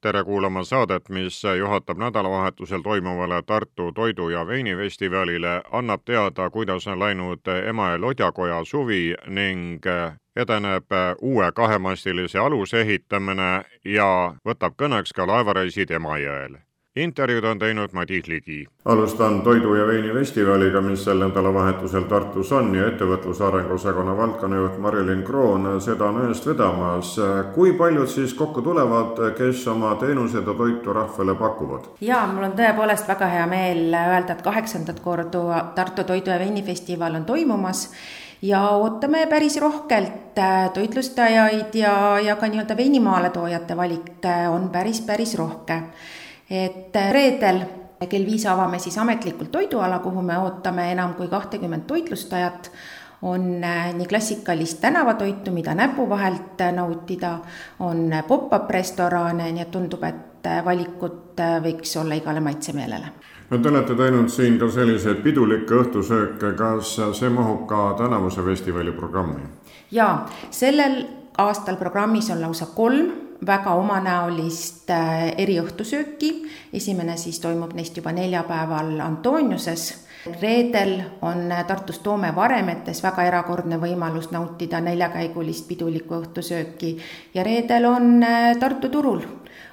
tere kuulama saadet, mis juhatab nädalavahetusel toimuvale Tartu toidu- ja veinifestivalile, annab teada, kuidas on läinud Emajõe lodjakoja suvi ning edeneb uue kahemastilise aluse ehitamine ja võtab kõneks ka laevareisid Emajõel intervjuud on teinud Madis Ligi. alustan Toidu ja veini festivaliga, mis sel nädalavahetusel Tartus on ja ettevõtluse arenguosakonna valdkonnajuht Marilyn Kroon seda on ühest vedamas. kui paljud siis kokku tulevad, kes oma teenused ja toitu rahvale pakuvad? ja mul on tõepoolest väga hea meel öelda, et kaheksandat korda Tartu Toidu ja veini festival on toimumas ja ootame päris rohkelt äh, toitlustajaid ja, ja ka nii-öelda veinimaaletoojate valik äh, on päris, päris rohke et äh, reedel kell viis avame siis ametlikult toiduala, kuhu me ootame enam kui kahtekümmet toitlustajat, on äh, nii klassikalist tänavatoitu, mida näpu vahelt äh, nautida, on pop-up restorane, nii et tundub, et valikut võiks olla igale maitsemeelele. No te olete teinud siin ka selliseid pidulikke õhtusööke, kas see mahub ka tänavuse festivali programmi? jaa, sellel aastal programmis on lausa kolm väga omanäolist äh, eriõhtusööki, esimene siis toimub neist juba neljapäeval Antoniuses, reedel on äh, Tartus Toome varemetes väga erakordne võimalus nautida neljakäigulist pidulikku õhtusööki. Ja reedel on äh, Tartu turul,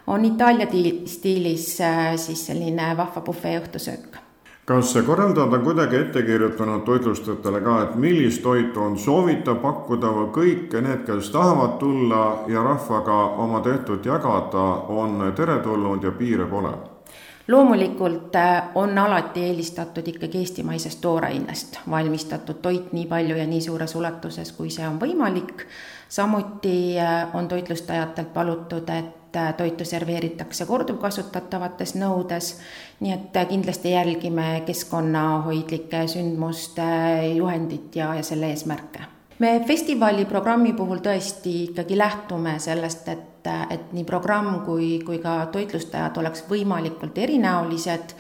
on Itaalia stiilis siis selline vahva bufee õhtusöök kas korraldajad on kuidagi ette kirjutanud toitlustajatele ka, et millist toitu on soovitav pakkuda või kõik need, kes tahavad tulla ja rahvaga oma tehtud jagada, on teretulnud ja piire pole? loomulikult äh, on alati eelistatud ikkagi eestimaisest toorainest valmistatud toit nii palju ja nii suures ulatuses, kui see on võimalik. samuti äh, on toitlustajatelt palutud, et Äh, toitu serveeritakse korduvkasutatavates nõudes, nii et äh, kindlasti jälgime keskkonnahoidlike sündmuste juhendit ja, ja selle eesmärke. me festivali programmi puhul tõesti ikkagi lähtume sellest, et, äh, et nii programm kui, kui ka toitlustajad oleks võimalikult erinäolised.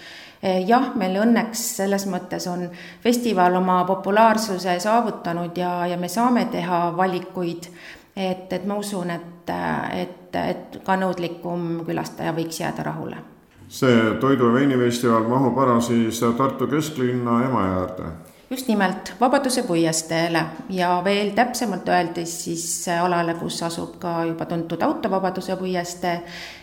Jah, meil õnneks selles mõttes on festival oma populaarsuse saavutanud ja, ja me saame teha valikuid, et, et ma usun, et, et, et ka nõudlikum külastaja võiks jääda rahule. see Toidu ja veinifestival mahub ära siis Tartu kesklinna Emajõe just nimelt, Vabaduse puiesteele ja veel täpsemalt öeldes siis alale, kus asub ka juba tuntud autovabaduse puiestee,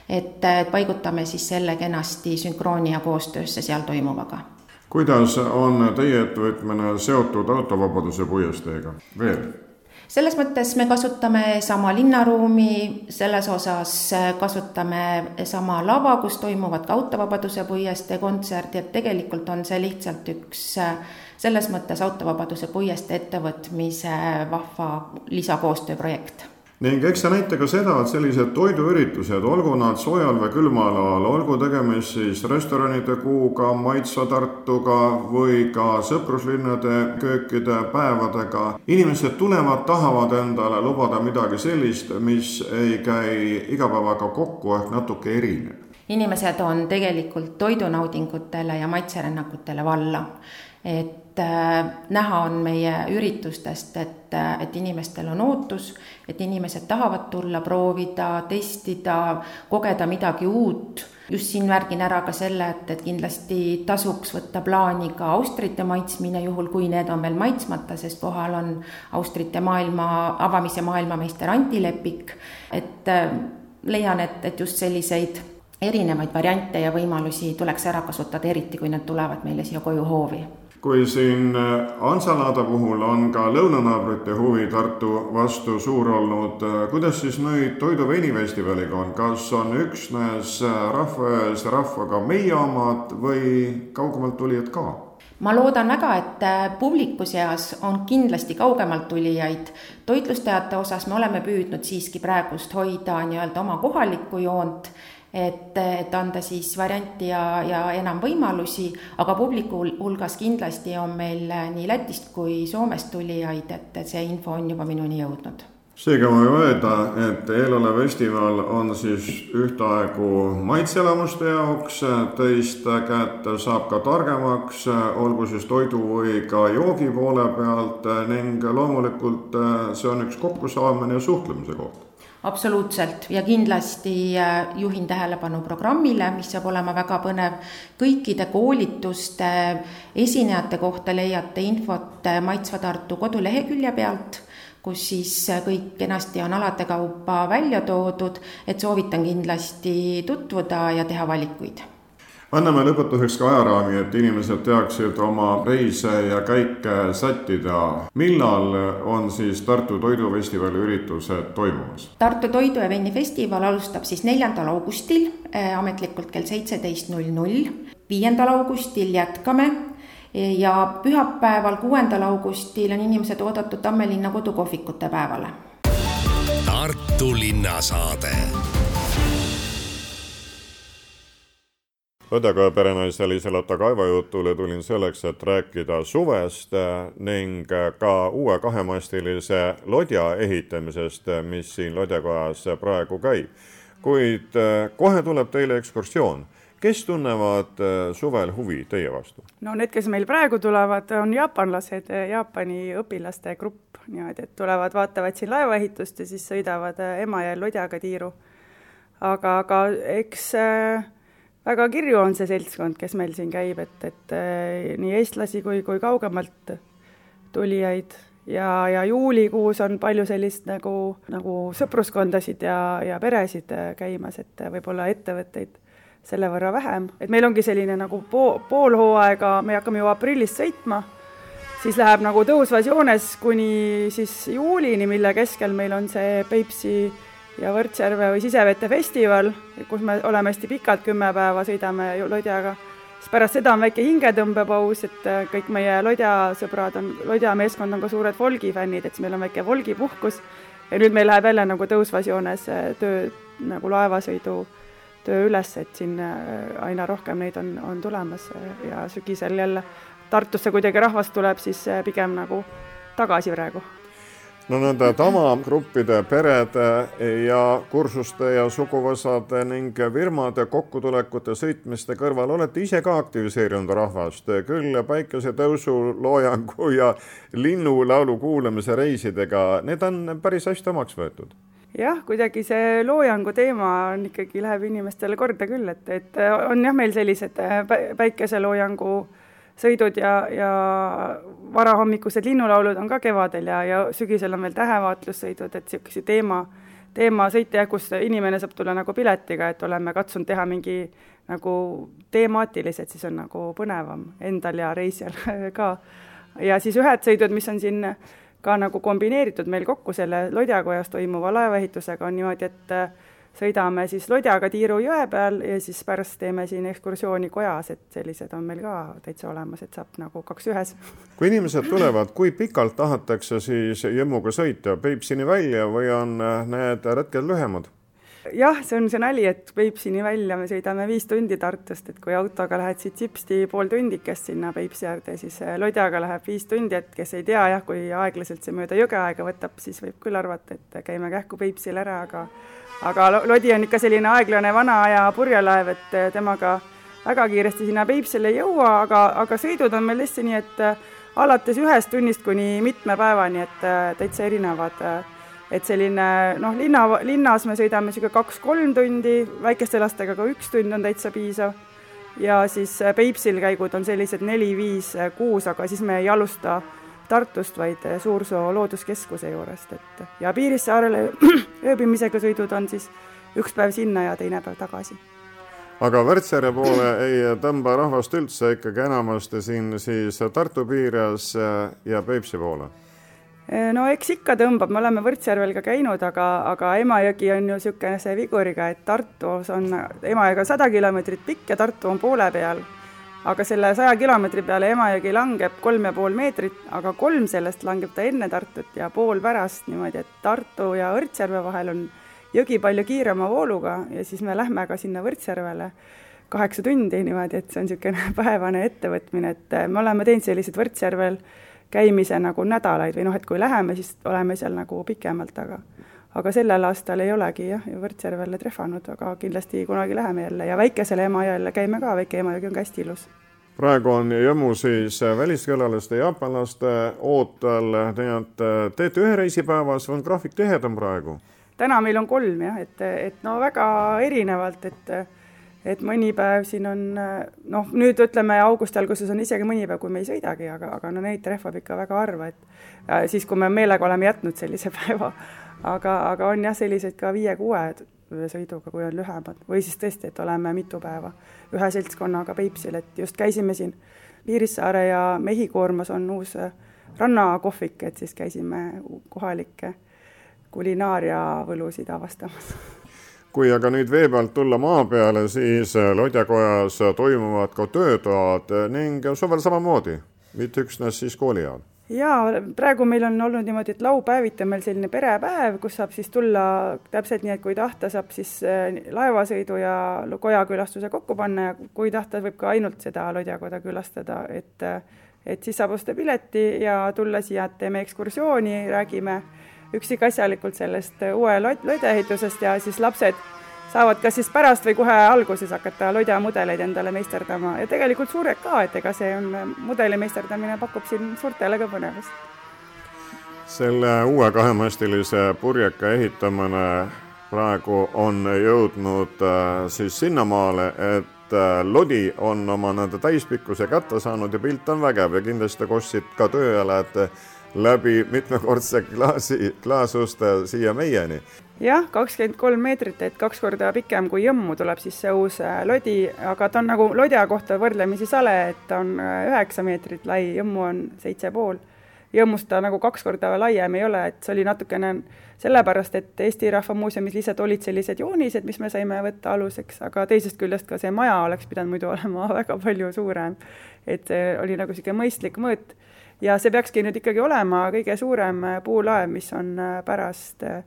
et paigutame siis selle kenasti sünkrooni ja koostöösse seal toimuvaga kuidas on teie ettevõtmine seotud autovabaduse puiesteega veel? Selles mõttes me kasutame sama linnaruumi, selles osas kasutame sama lava, kus toimuvad ka autovabaduse puiestee kontsert, et tegelikult on see lihtsalt üks selles mõttes autovabaduse puiestee ettevõtmise vahva lisakoostööprojekt ning eks see näita ka seda, et sellised toiduüritused, olgu nad soojal või külmal alal, olgu tegemist siis restoranide kuuga, Maitsa Tartuga või ka sõpruslinnade köökide päevadega, inimesed tulevad, tahavad endale lubada midagi sellist, mis ei käi igapäevaga kokku ehk natuke erineb. inimesed on tegelikult toidunaudingutele ja maitserännakutele valla et äh, näha on meie üritustest, et, äh, et inimestel on ootus, et inimesed tahavad tulla, proovida, testida, kogeda midagi uut. just siin märgin ära ka selle, et, et kindlasti tasuks võtta plaani ka austrite maitsmine, juhul kui need on veel maitsmata, sest kohal on austrite maailma, avamise maailmameister Anti Lepik. et äh, leian, et, et just selliseid erinevaid variante ja võimalusi tuleks ära kasutada, eriti kui nad tulevad meile siia koju hoovi kui siin äh, Ansalaada puhul on ka lõunanaabrite huvi Tartu vastu suur olnud, äh, kuidas siis nüüd Toidu veinifestivaliga on, kas on üksnes äh, rahva ees rahvaga meie omad või kaugemalt tulijad ka? ma loodan väga, et publiku seas on kindlasti kaugemalt tulijaid. toitlustajate osas me oleme püüdnud siiski praegust hoida nii-öelda oma kohalikku joont et, et anda siis varianti ja, ja enam võimalusi, aga publiku hulgas kindlasti on meil nii Lätist kui Soomest tulijaid, et, et see info on juba minuni jõudnud. Seega võib öelda, et eelolev festival on siis ühtaegu maitseelamuste jaoks, teist kätt saab ka targemaks, olgu siis toidu või ka joogi poole pealt ning loomulikult see on üks kokkusaamine ja suhtlemise koht absoluutselt. Ja kindlasti äh, juhin tähelepanu programmile, mis saab olema väga põnev. kõikide koolituste esinejate kohta leiate infot äh, Maitsva Tartu kodulehekülje pealt, kus siis äh, kõik kenasti on alade kaupa välja toodud, et soovitan kindlasti tutvuda ja teha valikuid anname lõpetuseks ka ajaraami, et inimesed teaksid oma reise ja käike sättida. millal on siis Tartu Toidufestivali üritused toimumas? Tartu Toidu ja Veini festival alustab siis neljandal augustil äh, ametlikult kell seitseteist null null. viiendal augustil jätkame ja pühapäeval, kuuendal augustil on inimesed oodatud Tammelinna kodukohvikute päevale. Tartu linnasaade Õdega perenaise Liis-Lotta Kaeva jutule tulin selleks, et rääkida suvest ning ka uue kahemastilise lodja ehitamisest, mis siin lodjakojas praegu käib. kuid kohe tuleb teile ekskursioon. kes tunnevad suvel huvi teie vastu? no need, kes meil praegu tulevad, on jaapanlased, Jaapani õpilaste grupp, niimoodi, et tulevad, vaatavad siin laevaehitust ja siis sõidavad Emajõel lodjaga tiiru. aga, aga eks äh, väga kirju on see seltskond, kes meil siin käib, et, et äh, nii eestlasi kui, kui kaugemalt tulijaid. Ja, ja juulikuus on palju sellist nagu, nagu sõpruskondasid ja, ja peresid äh, käimas, et võib-olla ettevõtteid selle võrra vähem, et meil ongi selline nagu pool, pool hooaega, me hakkame ju aprillis sõitma, siis läheb nagu tõusvas joones kuni siis juulini, mille keskel meil on see Peipsi ja Võrtsjärve või Sisevete festival, kus me oleme hästi pikalt, kümme päeva sõidame lodjaga, siis pärast seda on väike hingetõmbepaus, et äh, kõik meie lodjasõbrad on, lodjameeskond on ka suured Volgi fännid, et siis meil on väike Volgi puhkus ja nüüd meil läheb jälle nagu tõusvas joones äh, töö nagu laevasõidu töö üles, et siin äh, aina rohkem neid on, on tulemas ja sügisel jälle Tartusse kuidagi rahvast tuleb, siis pigem nagu tagasi praegu no nende tavagruppide, perede ja kursuste ja suguvõsade ning firmade kokkutulekute sõitmiste kõrval olete ise ka aktiviseerinud rahvast, küll päikesetõusu, loojangu ja linnulaulu kuulamise reisidega, need on päris hästi omaks võetud. Jah, kuidagi see loojangu teema on ikkagi, läheb inimestele korda küll, et, et on jah, meil sellised päikeseloojangu äh, sõidud ja, ja varahommikused linnulaulud on ka kevadel ja, ja sügisel on veel tähevaatlussõidud, et niisuguse teema, teemasõite jah, kus inimene saab tulla nagu piletiga, et oleme katsunud teha mingi nagu temaatilised, siis on nagu põnevam endal ja reisijal ka. ja siis ühed sõidud, mis on siin ka nagu kombineeritud meil kokku selle Lodjakojas toimuva laevaehitusega, on niimoodi, et sõidame siis lodjaga Tiiru jõe peal ja siis pärast teeme siin ekskursiooni kojas, et sellised on meil ka täitsa olemas, et saab nagu kaks ühes. kui inimesed tulevad, kui pikalt tahetakse siis Jõmmuga sõita, Peipsini välja või on need retked lühemad? Jah, see on see nali, et Peipsini välja me sõidame viis tundi Tartust, et kui autoga lähed siit Sipsti pool tundikest sinna Peipsi äärde, siis äh, lodjaga läheb viis tundi, et kes ei tea jah, kui aeglaselt see mööda jõge aega võtab, siis võib küll arvata, et käime kähku Peipsil ära, aga aga lodi on ikka selline aeglane vana aja purjelaev, et äh, temaga väga kiiresti sinna Peipsile ei jõua, aga, aga sõidud on meil tõesti nii, et äh, alates ühest tunnist kuni mitme päevani, et täitsa erinevad et selline noh, linna, linnas me sõidame niisugune kaks-kolm tundi, väikeste lastega ka üks tund on täitsa piisav. ja siis äh, Peipsil käigud on sellised neli-viis-kuus, aga siis me ei alusta Tartust, vaid äh, Suursoo looduskeskuse juurest, et ja Piirissaarele ööbimisega sõidud on siis üks päev sinna ja teine päev tagasi aga Värtsjärve poole ei tõmba rahvast üldse ikkagi enamasti siin siis Tartu piires äh, ja Peipsi poole no eks ikka tõmbab, me oleme Võrtsjärvel ka käinud, aga, aga Emajõgi on ju niisuguse viguriga, et Tartus on, Emajõgi on sada kilomeetrit pikk ja Tartu on poole peal. aga selle saja kilomeetri peale Emajõgi langeb kolm ja pool meetrit, aga kolm sellest langeb ta enne Tartut ja pool pärast, niimoodi et Tartu ja Võrtsjärve vahel on jõgi palju kiirema vooluga ja siis me lähme ka sinna Võrtsjärvele kaheksa tundi niimoodi, et see on niisugune päevane ettevõtmine, et me oleme teinud selliseid Võrtsjärvel käimise nagu nädalaid või noh, et kui läheme, siis oleme seal nagu pikemalt, aga aga sellel aastal ei olegi jah, Võrtsjärvele trehvanud, aga kindlasti kunagi läheme jälle ja Väikesele Emajõele käime ka, Väike Emajõgi on ka hästi ilus praegu on Jõmmu siis väliskülalaste, jaapanlaste ootel, nii et teete ühe reisi päevas, on graafik tihedam praegu? täna meil on kolm jah, et, et no väga erinevalt, et et mõni päev siin on noh, nüüd ütleme augusti alguses on isegi mõni päev, kui me ei sõidagi, aga, aga no neid trehvab ikka väga harva, et siis, kui me meelega oleme jätnud sellise päeva. aga, aga on jah, selliseid ka viie-kuue sõiduga, kui on lühemad või siis tõesti, et oleme mitu päeva ühe seltskonnaga Peipsil, et just käisime siin Piirissaare ja Mehhikoormas on uus rannakohvik, et siis käisime kohalikke kulinaariavõlusid avastamas kui aga nüüd vee pealt tulla maa peale, siis Lodjakojas toimuvad ka töötoad ning suvel samamoodi, mitte üksnes siis kooli ajal jaa, praegu meil on olnud niimoodi, et laupäeviti on meil selline perepäev, kus saab siis tulla täpselt nii, et kui tahta, saab siis äh, laevasõidu ja kojakülastuse kokku panna ja kui tahta, võib ka ainult seda Lodjakoda külastada, et et siis saab osta pileti ja tulla siia, et teeme ekskursiooni, räägime üksikasjalikult sellest uue lodja ehitusest ja siis lapsed saavad kas siis pärast või kohe alguses hakata lodja mudeleid endale meisterdama ja tegelikult suured ka, et ega see on, mudeli meisterdamine pakub siin suurtele ka põnevust. selle uue kahemastilise purjeka ehitamine praegu on jõudnud äh, siis sinnamaale, et äh, lodi on oma nende täispikkuse kätte saanud ja pilt on vägev ja kindlasti kostsid ka tööalad läbi mitmekordse klaasi, klaasuste siia meieni. jah, kakskümmend kolm meetrit, et kaks korda pikem kui Jõmmu tuleb siis see uus äh, lodi, aga ta on nagu lodja kohta võrdlemisi sale, et ta on äh, üheksa meetrit lai, Jõmmu on seitse pool. Jõmmust ta nagu kaks korda laiem ei ole, et see oli natukene sellepärast, et Eesti Rahva Muuseumis lihtsalt olid sellised joonised, mis me saime võtta aluseks, aga teisest küljest ka see maja oleks pidanud muidu olema väga palju suurem. et see oli nagu niisugune mõistlik mõõt ja see peakski nüüd ikkagi olema kõige suurem äh, puulaev, mis on äh, pärast äh,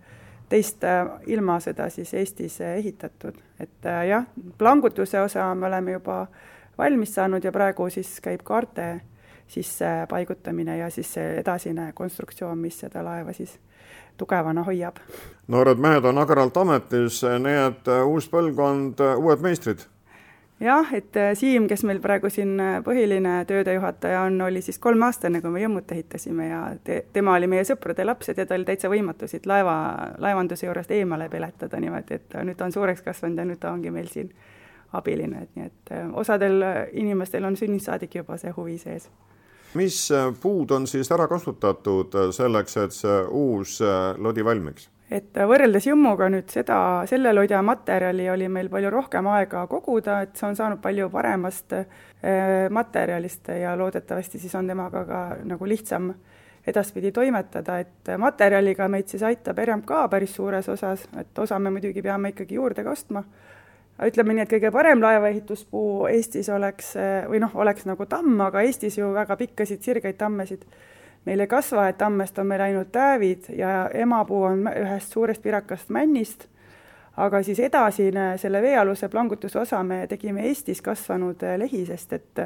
teist ilmasõda siis Eestis ehitatud, et jah, plangutuse osa me oleme juba valmis saanud ja praegu siis käib kaarte sisse paigutamine ja siis see edasine konstruktsioon, mis seda laeva siis tugevana hoiab. noored mehed on agaralt ametis, nii et uus põlvkond, uued meistrid jah, et äh, Siim, kes meil praegu siin äh, põhiline töödejuhataja on, oli siis kolmeaastane, kui me Jõmmut ehitasime ja te, tema oli meie sõprade laps ja teda oli täitsa võimatu siit laeva, laevanduse juurest eemale peletada niimoodi, et nüüd ta on suureks kasvanud ja nüüd ta ongi meil siin abiline, et nii et äh, osadel inimestel on sünnist saadik juba see huvi sees. mis puud on siis ära kasutatud selleks, et see uus lodi valmiks? Et võrreldes Jõmmuga nüüd seda, selle lodja materjali oli meil palju rohkem aega koguda, et see on saanud palju paremast äh, materjalist ja loodetavasti siis on temaga ka nagu lihtsam edaspidi toimetada, et materjaliga meid siis aitab RMK päris suures osas, et osa me muidugi peame ikkagi juurde ka ostma, ütleme nii, et kõige parem laevaehituspuu Eestis oleks, või noh, oleks nagu tamm, aga Eestis ju väga pikkasid sirgeid tammesid meil ei kasva, et tammest on meil ainult täävid ja emapuu on ühest suurest virakast männist, aga siis edasine selle veealuse plangutuse osa me tegime Eestis kasvanud eh, lehisest, et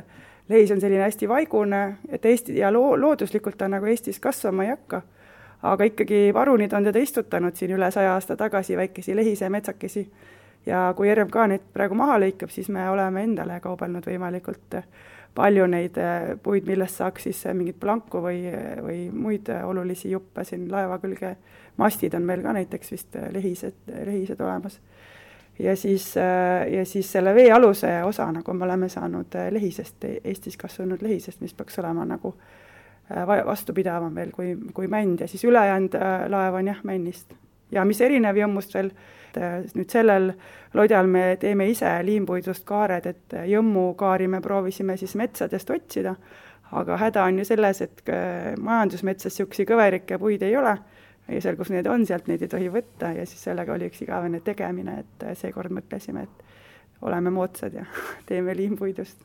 lehis on selline hästi vaigune, et Eesti ja loo-, looduslikult ta nagu Eestis kasvama ei hakka. aga ikkagi parunid on teda istutanud siin üle saja aasta tagasi, väikesi lehise metsakesi. ja kui RMK neid praegu maha lõikab, siis me oleme endale kaubelnud võimalikult palju neid äh, puid, millest saaks siis äh, mingit planku või, või muid äh, olulisi juppe siin laeva külge. mastid on meil ka näiteks vist lehised, lehised olemas. ja siis, ja siis selle veealuse osa nagu me oleme saanud lehisest, Eestis kasvanud lehisest, mis peaks olema nagu vastupidavam veel kui, kui mänd ja siis ülejäänud laev on jah, männist. Ja mis erinev Jõmmust veel et äh, nüüd sellel lodjal me teeme ise liimpuidust kaared, et äh, jõmmukaari me proovisime siis metsadest otsida, aga häda on ju selles, et äh, majandusmetsas niisuguseid kõverikke puid ei ole. Ja seal, kus need on, sealt neid ei tohi võtta. Ja siis sellega oli üks igavene tegemine, et seekord mõtlesime, et oleme moodsad ja teeme liimpuidust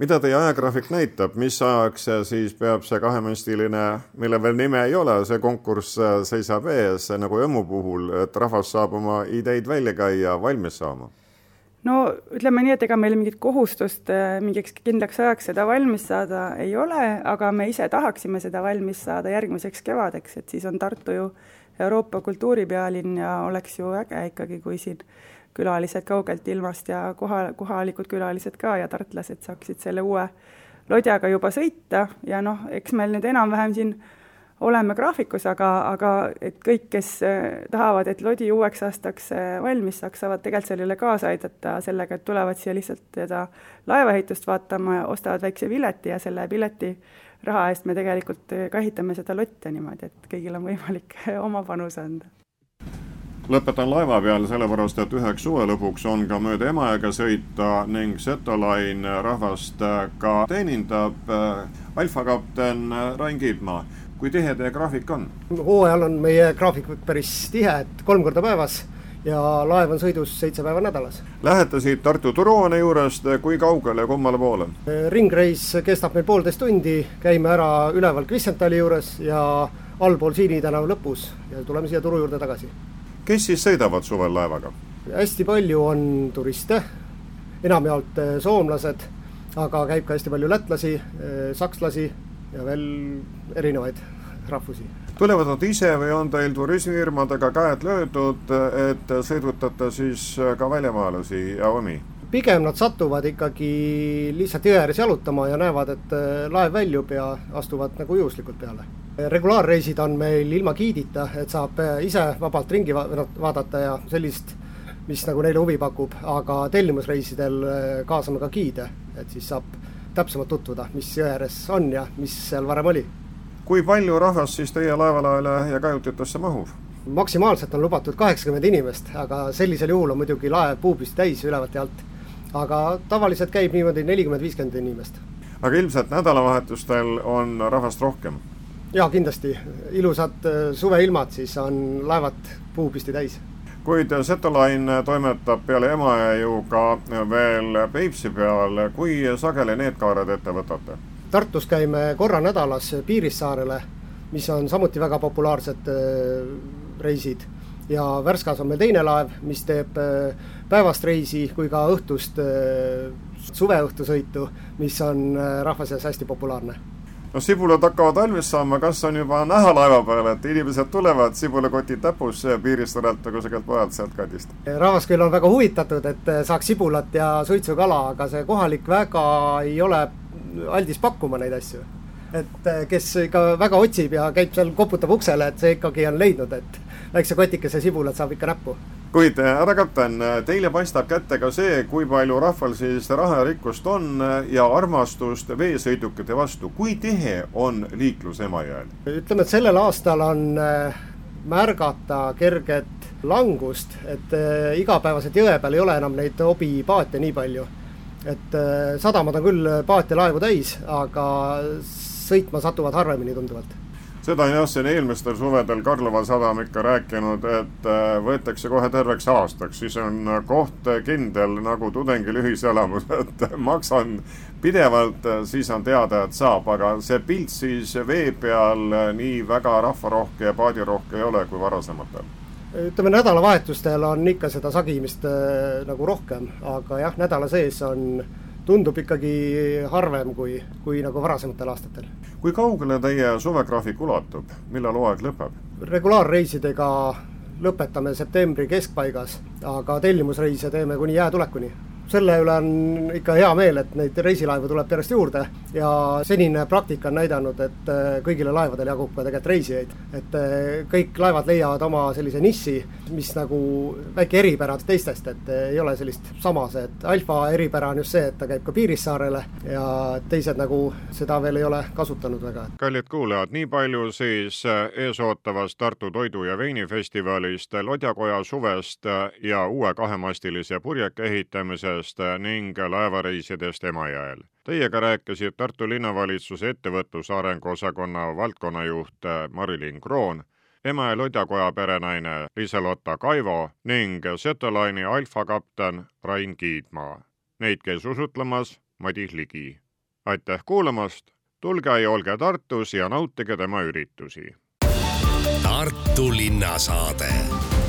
mida teie ajagraafik näitab, mis ajaks siis peab see kahemõistiline, millel veel nime ei ole, see konkurss seisab ees, nagu Jõmmu puhul, et rahvas saab oma ideid välja käia, valmis saama? no ütleme nii, et ega meil mingit kohustust äh, mingiks kindlaks ajaks seda valmis saada ei ole, aga me ise tahaksime seda valmis saada järgmiseks kevadeks, et siis on Tartu ju Euroopa kultuuripealinn ja oleks ju äge ikkagi, kui siin külalised kaugelt ilmast ja koha, kohalikud külalised ka ja tartlased saaksid selle uue lodjaga juba sõita. Ja noh, eks meil nüüd enam-vähem siin oleme graafikus, aga, aga et kõik, kes äh, tahavad, et lodi uueks aastaks äh, valmis saaks, saavad tegelikult sellele kaasa aidata sellega, et tulevad siia lihtsalt seda laevaehitust vaatama ja ostavad väikse pileti ja selle pileti raha eest me tegelikult äh, ka ehitame seda lotte niimoodi, et kõigil on võimalik oma panuse anda lõpetan laeva peal, sellepärast et üheks suve lõpuks on ka mööda Emajõge sõita ning Setoline rahvast ka teenindab alfakapten Rain Kiidmaa kui tihe teie graafik on? hooajal on meie graafik päris tihe, et kolm korda päevas ja laev on sõidus seitse päeva nädalas. Lähete siit Tartu turuhoone juurest, kui kaugele, kummale poole? ringreis kestab meil poolteist tundi, käime ära üleval Kristjanthali juures ja allpool Siini tänava lõpus ja tuleme siia turu juurde tagasi. Kes siis sõidavad suvel laevaga? hästi palju on turiste, enamjaolt eh, soomlased, aga käib ka hästi palju lätlasi, eh, sakslasi ja veel erinevaid rahvusi. tulevad nad ise või on teil turismifirmadega käed löödud, et sõidutate siis ka väljamaalasi ja omi? pigem nad satuvad ikkagi lihtsalt jõe ääres jalutama ja näevad, et laev väljub ja astuvad nagu juhuslikult peale. Regulaarreisid on meil ilma giidita, et saab ise vabalt ringi va vaadata ja sellist, mis nagu neile huvi pakub, aga tellimusreisidel kaasame ka giide, et siis saab täpsemalt tutvuda, mis jõe ääres on ja mis seal varem oli. kui palju rahvast siis teie laevalaele ja kajutitesse mahub? maksimaalselt on lubatud kaheksakümmend inimest, aga sellisel juhul on muidugi laev puupüsti täis ülevalt ja alt. aga tavaliselt käib niimoodi nelikümmend, viiskümmend inimest. aga ilmselt nädalavahetustel on rahvast rohkem? Jaa, kindlasti, ilusad äh, suveilmad, siis on laevad puupüsti täis. Kuid Setoline toimetab peale Emajõe ju ka veel Peipsi peal, kui sageli need kaared ette võtate? Tartus käime korra nädalas Piirissaarele, mis on samuti väga populaarsed äh, reisid. Ja Värskas on meil teine laev, mis teeb äh, päevast reisi kui ka õhtust suveõhtusõitu, mis on rahva seas hästi populaarne no sibulad hakkavad valmis saama, kas on juba näha laeva peal, et inimesed tulevad sibulakotid täpus Piiristõrelt või kusagilt mujalt sealt kandist? rahvas küll on väga huvitatud, et saaks sibulat ja suitsukala, aga see kohalik väga ei ole aldis pakkuma neid asju. et kes ikka väga otsib ja käib seal, koputab uksele, et see ikkagi on leidnud, et väikse kotikese sibulat saab ikka näppu kuid äh, härra kapten, äh, teile paistab kätte ka see, kui palju rahval siis raha ja rikkust on äh, ja armastust veesõidukite vastu. kui tihe on liiklus Emajõel? ütleme, et sellel aastal on märgata kerget langust, et igapäevaselt jõe peal ei ole enam neid hobipaate nii palju. et sadamad on küll paate laevu täis, aga sõitma satuvad harvemini tunduvalt seda jah, siin eelmistel suvedel Karlova sadam ikka rääkinud, et äh, võetakse kohe terveks aastaks, siis on koht kindel nagu tudengil ühiselamus, et maksan pidevalt, siis on teada, et saab, aga see pilt siis vee peal nii väga rahvarohke ja paadirohke ei ole kui varasematel. Ütleme, nädalavahetustel on ikka seda sagimist äh, nagu rohkem, aga jah, nädala sees on tundub ikkagi harvem kui, kui nagu varasematel aastatel. Kui kaugele teie suvegraafik ulatub, millal hooaeg lõpeb? regulaarreisidega lõpetame septembri keskpaigas, aga tellimusreise teeme kuni jäätulekuni selle üle on ikka hea meel, et neid reisilaevu tuleb järjest juurde ja senine praktika on näidanud, et äh, kõigile laevadele jagub ka tegelikult reisijaid. et äh, kõik laevad leiavad oma sellise niši, mis nagu väike eripära teistest, et äh, ei ole sellist samase, et Alfa eripära on just see, et ta käib ka Piirissaarele ja teised nagu seda veel ei ole kasutanud väga. kallid kuulajad, nii palju siis eesootavast Tartu Toidu- ja Veinifestivalist, Lodjakoja suvest ja uue kahemastilise purjeka ehitamisest, liiklusest ning laevareisidest Emajõel. Teiega rääkisid Tartu linnavalitsuse ettevõtlusarengu osakonna valdkonnajuht Marilyn Kroon, Emajõe Lodjakoja perenaine Liselotta Kaivo ning Setolaini alfa kapten Rain Kiidmaa. Neid käis usutlemas Madis Ligi. aitäh kuulamast, tulge ja olge Tartus ja nautige tema üritusi. Tartu linnasaade